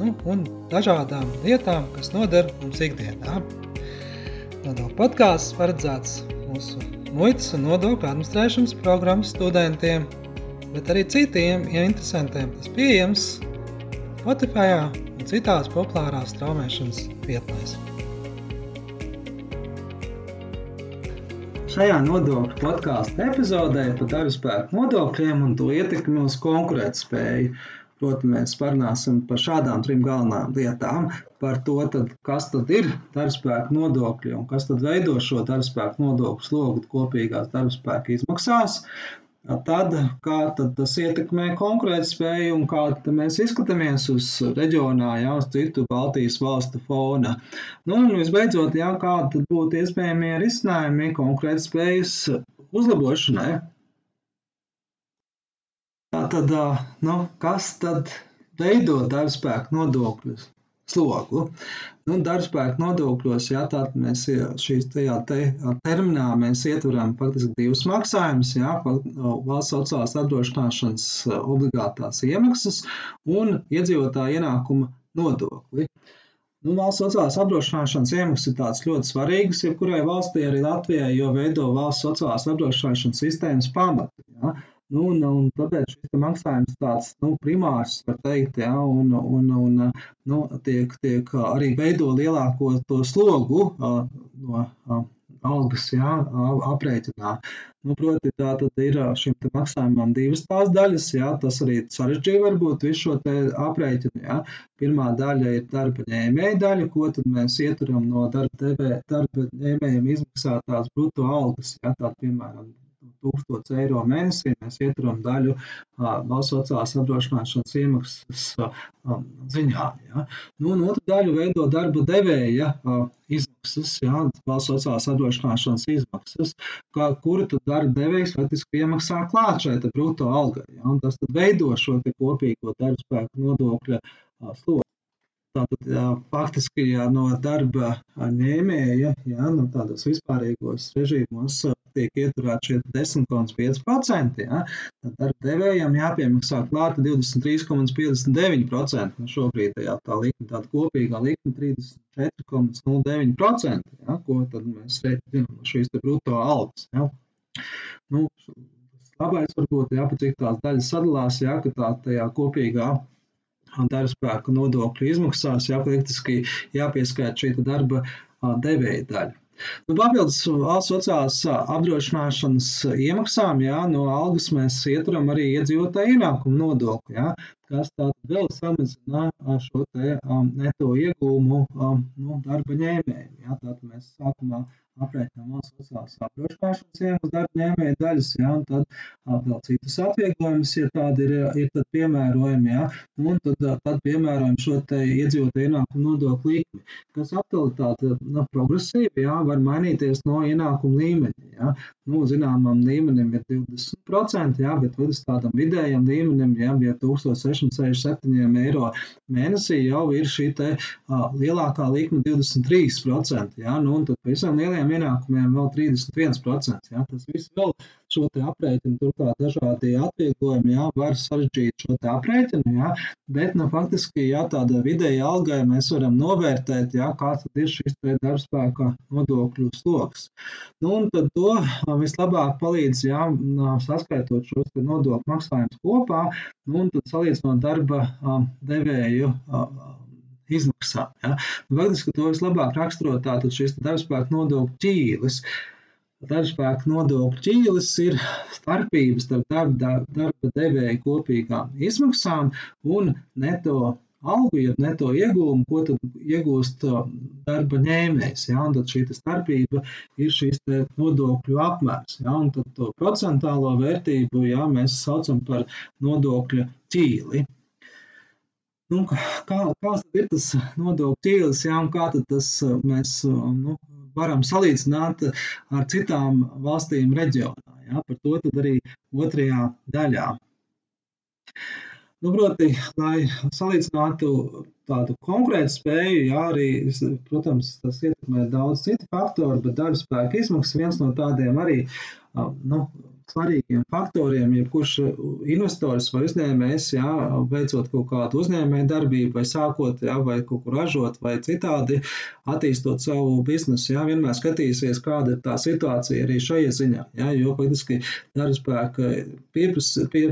nu, un dažādām lietām, kas noder mums ikdienā. Nodokļu podkāsts paredzēts mūsu muitas un nodokļu administrēšanas programmas studentiem, bet arī citiem ja interesantiem. Tas pieejams Spotify un citās populārās straumēšanas vietnēs. Šajā nodokļu podkāstu epizodē par darba spēku nodokļiem un to ietekmi uz konkurētspēju Proti, mēs parunāsim par šādām trim galvenām lietām, par to, tad, kas tad ir darbspēka nodokļi un kas tad veido šo darbspēka nodokļu slogu kopīgās darbspēka izmaksās. Tad, kā tad tas ietekmē konkurētspēju un kā mēs izskatāmies uz reģionā, jā, uz citu Baltijas valstu fona. Nu, un visbeidzot, jā, kādi būtu iespējamie risinājumi konkurētspējas uzlabošanai. Tātad, nu, kas tad veido darbspēku nodokļu slogu? Nu, darbspēku nodokļos, jā, tātad mēs šīs tajā te, terminā mēs ietveram faktiski divus maksājumus, jā, valsts sociālās apdrošināšanas obligātās iemaksas un iedzīvotāja ienākuma nodokli. Nu, valsts sociālās apdrošināšanas iemaksas ir tādas ļoti svarīgas, jebkurai valstī, arī Latvijai, jo veido valsts sociālās apdrošināšanas sistēmas pamatu. Ja? Nu, un, un tāpēc šis maksājums tāds nu, primārs, var teikt, ja, un, un, un nu, tiek, tiek arī veido lielāko to slogu no algas jā, aprēķinā. Nu, proti, tā tad ir šim maksājumam divas tās daļas, jā, tas arī sarežģīja varbūt visu šo aprēķinu, jā. Pirmā daļa ir darba ņēmēja daļa, ko tad mēs ieturam no darba, TV, darba ņēmējiem izmaksātās bruto algas, jā, tā piemēram 1000 eiro mēnesī mēs ieturam daļu valsts sociālās apdrošināšanas iemaksas ziņā. Ja. Nu, un otru daļu veido darba devēja izmaksas, ja, valsts sociālās apdrošināšanas izmaksas, kā, kuru tad darba devējs faktiski iemaksā klāt šai brutto algai. Ja, un tas veido šo kopīgo darba spēku nodokļa slogu. Tātad jā, faktiski jā, no darba ņēmēja, jā, no tādos vispārīgos režīmos tiek ieturēti šie 10,5%. Ja? Tad darba devējiem jāpiemaksā klāta 23,59%. Nu, šobrīd jā, tā likme, tāda kopīgā likme 34,09%, ja? ko tad mēs rēķinām no šīs bruto algas. Ja? Nu, labais varbūt, jā, cik tās daļas sadalās, jā, ka tā tajā kopīgā darbspēka nodokļu izmaksās, jā, praktiski jāpieskaita šī darba devēja daļa. Nu, papildus valsts sociālās apdrošināšanas iemaksām, jā, no algas mēs ieturam arī iedzīvotāju ienākumu nodokli, jā, kas tātad vēl samazina šo te um, neto iegūmu um, nu, darba ņēmējiem. Jā, tātad mēs sākumā aprēķinām sociālās apdrošināšanas iemaksas darba ņēmēja daļas, ja, un tad vēl citus atvieglojumus, ja tādi ir, ir tad piemērojami, ja, un tad, tad piemērojam šo te iedzīvotāju ienākumu nodokļu likmi, kas atkal tāda nu, progresīva, ja, var mainīties no ienākumu līmeņa, ja, nu, zināmam līmenim ir 20%, ja, bet līdz tādam vidējam līmenim, ja, ja 1667 eiro mēnesī jau ir šī te a, lielākā likme 23%, ja, nu, un tad pavisam lieliem lieliem ienākumiem vēl 31%. Ja? Tas viss vēl šo aprēķinu, turklāt dažādi atvieglojumi, jā, var sarežģīt šo aprēķinu, jā, bet nu, faktiski jā, tāda vidēja algai mēs varam novērtēt, jā, kāds ir šis darbspēka nodokļu sloks. Nu, un tad to vislabāk palīdz jā, saskaitot šos nodokļu maksājumus kopā, nu, un salīdzinot darba devēju izmaksām. Ja? Faktiski to vislabāk raksturo tātad šis darbspēka nodokļu ķīlis. Darbspēka nodokļu ķīlis ir starpības starp darba, darba devēja kopīgām izmaksām un neto algu, jeb neto iegūmu, ko tad iegūst darba ņēmējs. Ja? Un tad šī starpība ir šīs nodokļu apmērs. Ja? Un tad to procentālo vērtību ja, mēs saucam par nodokļu ķīli. Nu, kā, kāds ir tas nodokļu ķīlis, jā, un kā tas mēs nu, varam salīdzināt ar citām valstīm reģionā. Jā, par to arī otrajā daļā. Nu, proti, lai salīdzinātu tādu konkrētu spēju, jā, arī, protams, tas ietekmē daudz citu faktoru, bet darba spēka izmaksas viens no tādiem arī nu, svarīgiem faktoriem, jebkurš investors vai uzņēmējs, jā, veicot kaut kādu uzņēmēju darbību, vai sākot, jā, vai kaut kur ražot, vai citādi attīstot savu biznesu, jā, vienmēr skatīsies, kāda ir tā situācija arī šajā ziņā, jā, jo faktiski darbspēka piepras, pie,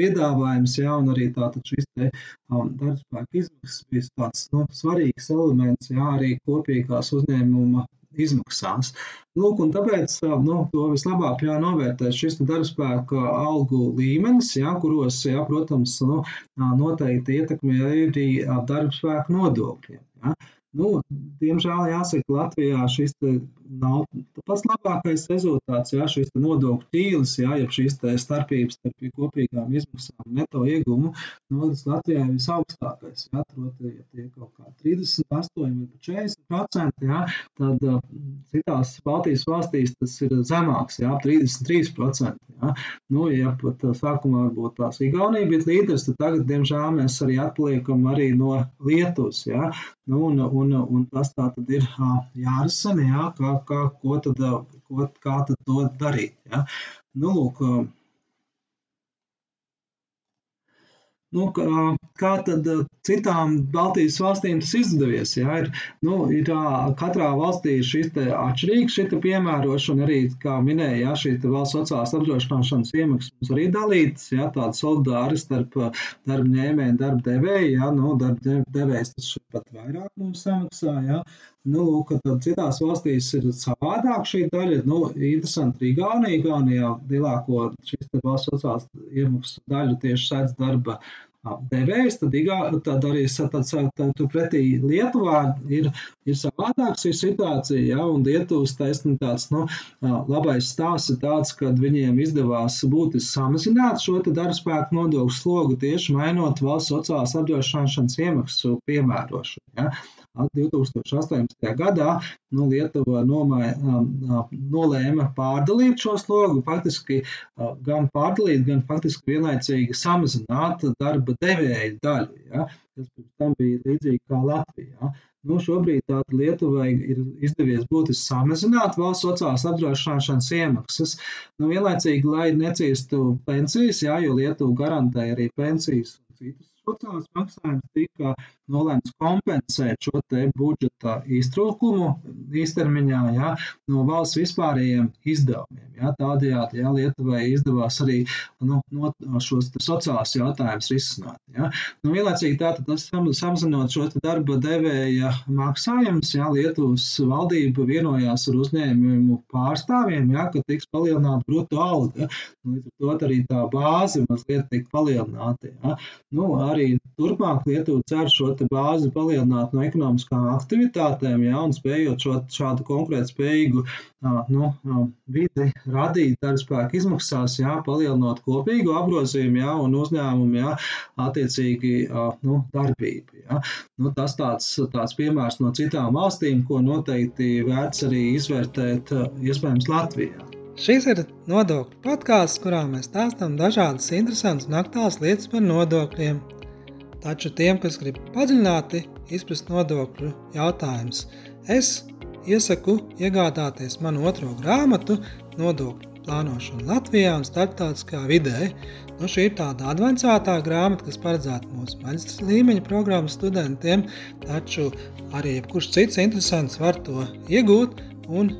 piedāvājums, jā, un arī tātad šis te um, darbspēka izmaksas bija tāds, nu, svarīgs elements, jā, arī kopīgās uzņēmuma izmaksās. Lūk, un tāpēc nu, to vislabāk jānovērtē šis darbspēka algu līmenis, ja, kuros, ja, protams, nu, noteikti ietekmē arī darbspēka nodokļiem. Ja. Nu, diemžēl jāsaka, Latvijā šis nav pats labākais rezultāts. Jā, šis nodokļu ķīlis, jā, ja šīs starpības starp kopīgām izmaksām un neto ieguvumu, nodas Latvijā ir visaugstākais. Jā, proti, ja tie kaut kā 38 vai 40%, jā, tad citās Baltijas valstīs tas ir zemāks, jā, 33%. Jā. Nu, ja pat sākumā varbūt tās Igaunija bija līderis, tad tagad, diemžēl, mēs arī atpaliekam arī no Lietuvas. Jā. Nu, un, un, un tas tā tad ir jārisina, jā, kā, kā, ko tad, ko, kā tad to darīt. Ja? Nu, lūk, nu, kā tad citām Baltijas valstīm tas izdevies? Ja? Ir, nu, ir, katrā valstī šis atšķirīgs šita piemērošana, arī, kā minēja, ja, šī valsts sociālās apdrošināšanas iemaksas mums arī dalītas, ja, tāda solidāri starp darba ņēmēju un darba devēju, ja, nu, darba devējs tas pat vairāk mums samaksā, ja, Nu, citās valstīs ir savādāk šī daļa. Nu, interesanti, arī Igaunijā, Igaunijā lielāko šīs valsts sociālās iemaksas daļu tieši sēdz darba devējs, tad, igā, tad arī tad, tad, tad pretī Lietuvā ir, ir savādāk šī situācija, ja, un Lietuvas taisni tāds, nu, labais stāsts ir tāds, ka viņiem izdevās būtiski samazināt šo te darbspēku nodokļu slogu tieši mainot valsts sociālās apdrošināšanas iemaksu piemērošanu. Ja. 2018. gadā nu, Lietuva nomai, nolēma pārdalīt šo slogu, faktiski gan pārdalīt, gan faktiski vienlaicīgi samazināt darba devēju daļu, ja, kas pirms tam bija līdzīgi kā Latvijā. Nu, šobrīd tātad Lietuvai ir izdevies būtiski samazināt valsts sociālās apdrošināšanas iemaksas. Nu, vienlaicīgi, lai neciestu pensijas, jā, jo Lietuva garantē arī pensijas un citus sociālās maksājumus tika nolēmts kompensēt šo te budžeta iztrūkumu īstermiņā ja, no valsts vispārējiem izdevumiem. Ja. Tādējādi ja, Lietuvai izdevās arī nu, no šos sociālās jautājumus risināt. Ja. Nu, vienlaicīgi tātad samazinot šo darba devēja maksājumus, ja, Lietuvas valdība vienojās ar uzņēmumu pārstāvjiem, ja, ka tiks palielināta bruto alga. Nu, līdz ar to arī tā bāze mazliet tika palielināta. Ja. Nu, arī turpmāk Lietuva cer šo bāzi palielināt no ekonomiskām aktivitātēm, ja, un spējot šo, šādu konkrētu spējīgu nu, vidi radīt darbspēku izmaksās, ja, palielinot kopīgu apgrozījumu ja, un uzņēmumu ja, attiecīgi nu, darbību. Ja. Nu, tas tāds, tāds piemērs no citām valstīm, ko noteikti vērts arī izvērtēt iespējams Latvijā. Šis ir nodokļu podkāsts, kurā mēs stāstām dažādas interesantas un aktuālas lietas par nodokļiem. Taču tiem, kas grib padziļināti izprast nodokļu jautājumus, es iesaku iegādāties manu otro grāmatu Nodokļu plānošana Latvijā un starptautiskā vidē. Nu, šī ir tāda avansētā grāmata, kas paredzēta mūsu maģistra līmeņa programmas studentiem, taču arī jebkurš cits interesants var to iegūt un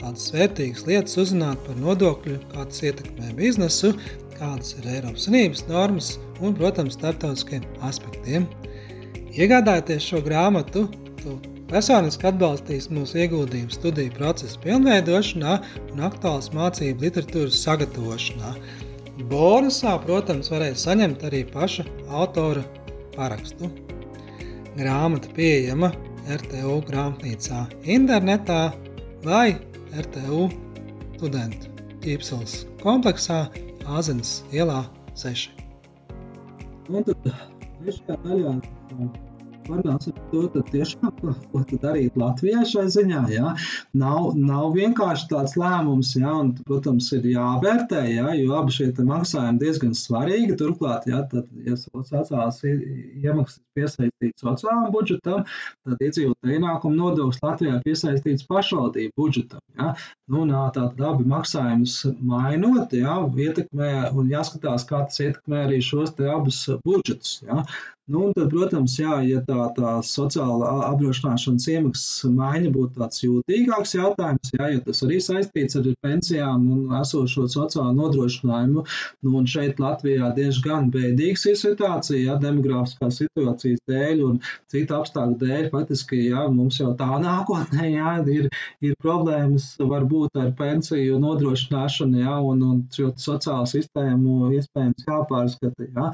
tādas vērtīgas lietas uzzināt par nodokļu, kā tas ietekmē biznesu, kādas ir Eiropas Savienības normas un, protams, starptautiskiem aspektiem. Iegādājoties šo grāmatu, tu personiski atbalstīs mūsu ieguldījumu studiju procesa pilnveidošanā un aktuālas mācību literatūras sagatavošanā. Bonusā, protams, varēs saņemt arī paša autora parakstu. Grāmata pieejama RTU grāmatnīcā internetā vai RTU studentu ķīpseles kompleksā Āzenes ielā 6. Un tad trešajā daļā parunāsim par to, tad tiešām, ko tad darīt Latvijā šai ziņā. Jā. Nav, nav vienkārši tāds lēmums, jā, un, protams, ir jāvērtē, jā, jo abi šie maksājumi diezgan svarīgi. Turklāt, jā, tad, ja sociālās iemaksas piesaistīts sociālajam budžetam, tad iedzīvotāju ienākumu nodoklis Latvijā piesaistīts pašvaldību budžetam. Jā. Nu, tātad abi maksājumus mainot, jā, ietekmē un jāskatās, kā tas ietekmē arī šos te abus budžetus. Jā. Nu, un tad, protams, jā, ja tā, tā sociāla apdrošināšanas iemaksas maiņa būtu tāds jūtīgāks jautājums, jā, jo tas arī saistīts ar pensijām un esošo sociālo nodrošinājumu. Nu, un šeit Latvijā diezgan bēdīgs ir situācija, jā, demografiskās situācijas dēļ un citu apstākļu dēļ. Faktiski, jā, mums jau tā nākotnē, jā, ir, ir problēmas varbūt ar pensiju nodrošināšanu, jā, un, un šo sociālo sistēmu iespējams jāpārskata, jā.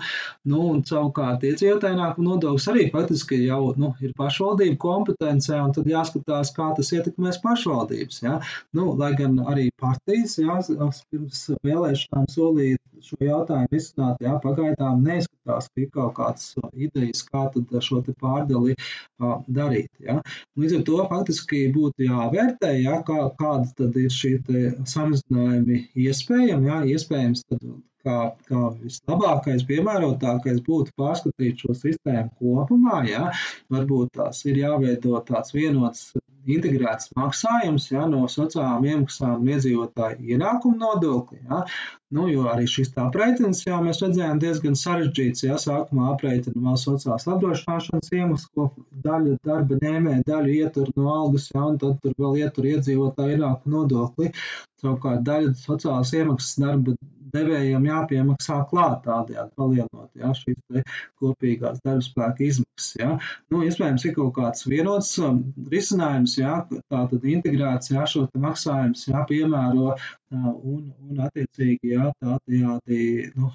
Nu, un savukārt iedzīvotāju nodoklis arī faktiski jau nu, ir pašvaldību kompetencē, un tad jāskatās, kā tas ietekmēs pašvaldības. Ja? Nu, lai gan arī partijas jā, pirms vēlēšanām solīja šo jautājumu izsnāt, jā, pagaidām neizskatās, ka ir kaut kādas idejas, kā tad šo pārdali uh, darīt. Ja? Līdz ar to faktiski būtu jāvērtē, ja, kā, kāda tad ir šī samazinājumi iespējami, ja? iespējams tad kā, kā vislabākais, piemērotākais būtu pārskatīt šo sistēmu kopumā. Ja? Varbūt tās ir jāveido tāds vienots integrēts maksājums ja, no sociālām iemaksām un iedzīvotāju ienākumu nodokli. Ja. Nu, jo arī šis aprēķins, jā, mēs redzējām, diezgan sarežģīts. Jā, sākumā aprēķina valsts sociālās apdrošināšanas iemaksas, ko daļa darba ņēmēja, daļu ietur no algas, jā, un tad tur vēl ietur iedzīvotāju ienākumu nodokli. Savukārt daļa sociālās iemaksas darba devējiem jāpiemaksā klāt tādējādi palielinot jā, šīs kopīgās darbspēka izmaksas. Jā. Nu, iespējams, ir kaut kāds vienots um, risinājums, jā, tā tad integrēts jā, šo maksājumus jāpiemēro un, un attiecīgi jā, tādējādi nu,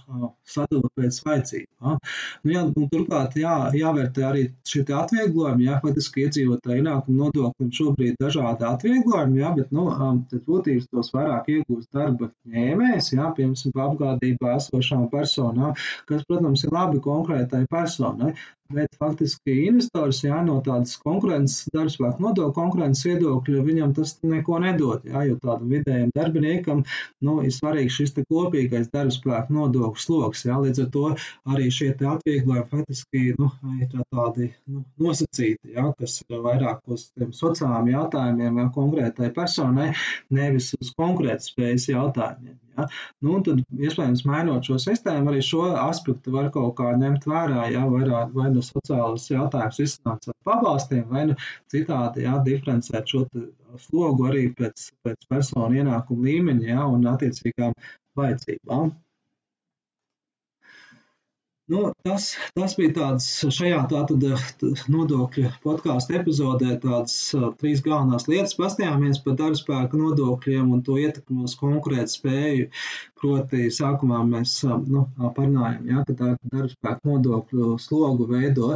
sadala pēc vajadzībām. Nu, jā, turklāt jā, jāvērtē arī šie atvieglojumi, jā, faktiski iedzīvotāji ienākumu nodoklim šobrīd dažādi atvieglojumi, jā, bet, nu, tad būtības tos vairāk iegūst darba ņēmējs, jā, piemēram, apgādībā esošām personām, kas, protams, ir labi konkrētai personai, Bet faktiski investors jā, no tādas konkurences, darbspēka nodokļu konkurences viedokļa, viņam tas neko nedod. Jā, jo tādam vidējam darbiniekam nu, ir svarīgs šis kopīgais darbspēka nodokļu sloks. Jā, līdz ar to arī šie atvieglojumi faktiski nu, ir tādi nu, nosacīti, jā, kas ir vairāk uz sociālām jautājumiem jā, konkrētai personai, nevis uz konkurētspējas jautājumiem. Ja? Nu, tad, iespējams, mainot šo sistēmu, arī šo aspektu var kaut kā ņemt vērā. Ja? Vai, vai nu sociālus jautājumus izsnākt ar pabalstiem, vai nu citādi ja? diferencēt šo slogu arī pēc, pēc personu ienākumu līmeņa ja? un attiecīgām vajadzībām. Nu, tas, tas bija tāds šajā tātad nodokļu podkāstu epizodē tādas trīs galvenās lietas. Pastījāmies par darbspēku nodokļiem un to ietekmi uz konkurēt spēju. Proti, sākumā mēs nu, parunājam, ja, ka tā darbspēka nodokļu slogu veido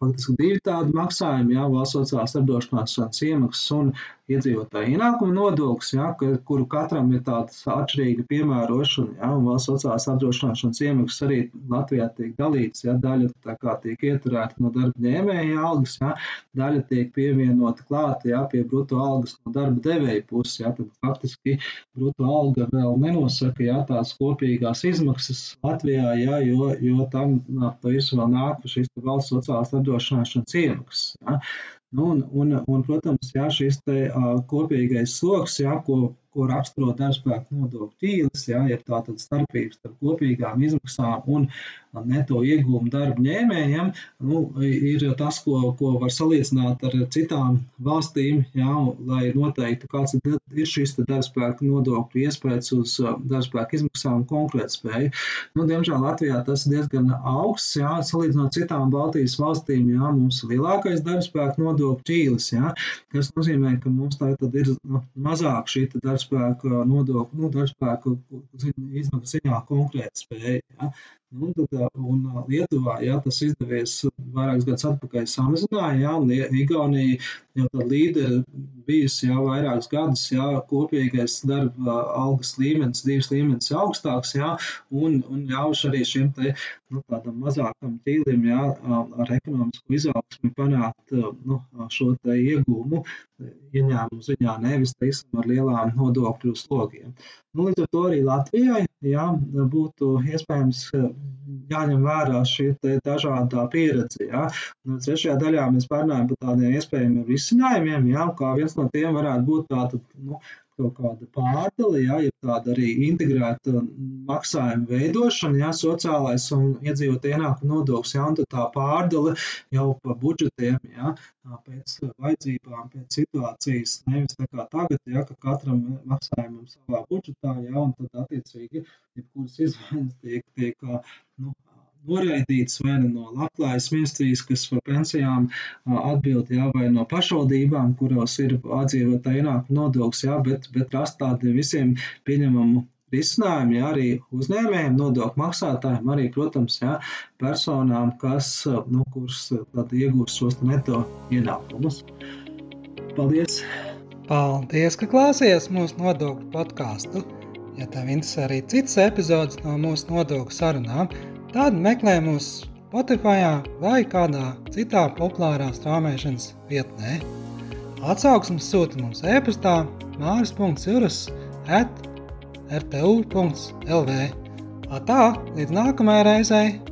faktiski divi tādi maksājumi, ja, valsts sociālās apdrošināšanas iemaksas un iedzīvotāju ienākuma nodoklis, ja, kuru katram ir tāda atšķirīga piemērošana, ja, un valsts sociālās apdrošināšanas iemaksas arī Latvijā tiek dalīts, ja, daļa tā kā tiek ieturēta no darba ņēmēja algas, ja, daļa tiek pievienota klāt, ja, pie bruto algas no darba devēja puses, ja, tad faktiski bruto alga vēl nenosaka, ja, tās kopīgās izmaksas Latvijā, ja, jo, jo tam pa visu vēl nāk šīs valsts sociālās apdrošināšanas iemaksas. Ja. Nu, un, un, un, protams, jā, šis te, uh, kopīgais sloks, jā, ko ko raksturo darbspēka nodokļu ķīlis, ja, ir tātad starpības starp kopīgām izmaksām un neto iegūmu darba ņēmējiem, nu, ir tas, ko, ko var salīdzināt ar citām valstīm, ja, lai noteiktu, kāds ir šis darbspēka nodokļu iespējas uz darbspēka izmaksām un konkrētspēju. Nu, diemžēl Latvijā tas ir diezgan augsts, ja, salīdzinot citām Baltijas valstīm, ja, mums ir lielākais darbspēka nodokļu ķīlis, ja, kas nozīmē, ka mums tā tad ir nu, mazāk šī darbspēka darbspēka nodokļu, nu, darbspēku izmaksu ziņā konkrēta spēja. Ja? Nu, tad, un Lietuvā jā, tas izdevies vairākus gadus atpakaļ samazināja, jā, un Igaunija jau tā līderi bijusi jau vairākus gadus, jā, kopīgais darba algas līmenis, divas līmenis augstāks, jā, un, un ļauš arī šiem te, nu, tādam mazākam ķīlim, jā, ar ekonomisku izaugsmi panākt, nu, šo te iegūmu ieņēmumu ziņā, nevis, teiksim, ar lielām nodokļu slogiem. Nu, līdz ar to arī Latvijai jā, būtu iespējams jāņem vērā šī dažādā pieredze. Un nu, trešajā daļā mēs pārnājam par tādiem iespējamiem risinājumiem, ja? kā viens no tiem varētu būt tāda, nu, kaut kāda pārdala, ja, ja tāda arī integrēta maksājuma veidošana, ja, sociālais un iedzīvot ienākumu nodoklis, ja, un tad tā pārdala jau pa budžetiem, ja, pēc vajadzībām, pēc situācijas, nevis tā kā tagad, ja, ka katram maksājumam savā budžetā, ja, un tad attiecīgi, jebkuras izmaiņas tiek, tiek nu, noraidīts vai no labklājības ministrijas, kas par pensijām atbild, jā, vai no pašvaldībām, kuros ir atdzīvotāja ienākuma nodoklis, jā, bet, bet rast tādu visiem pieņemamu risinājumu, jā, arī uzņēmējiem, nodokļu maksātājiem, arī, protams, jā, personām, kas, nu, kuras tad iegūst šos neto ienākumus. Paldies! Paldies, ka klausies mūsu nodokļu podkāstu! Ja tev interesē arī citas epizodes no mūsu nodokļu sarunām, tad meklē mūs Spotify vai kādā citā populārā strāmošanas vietnē. Atsauksmes sūta mums e-pastā māris.cirus at rtu.lv. Tā, līdz nākamajai reizei!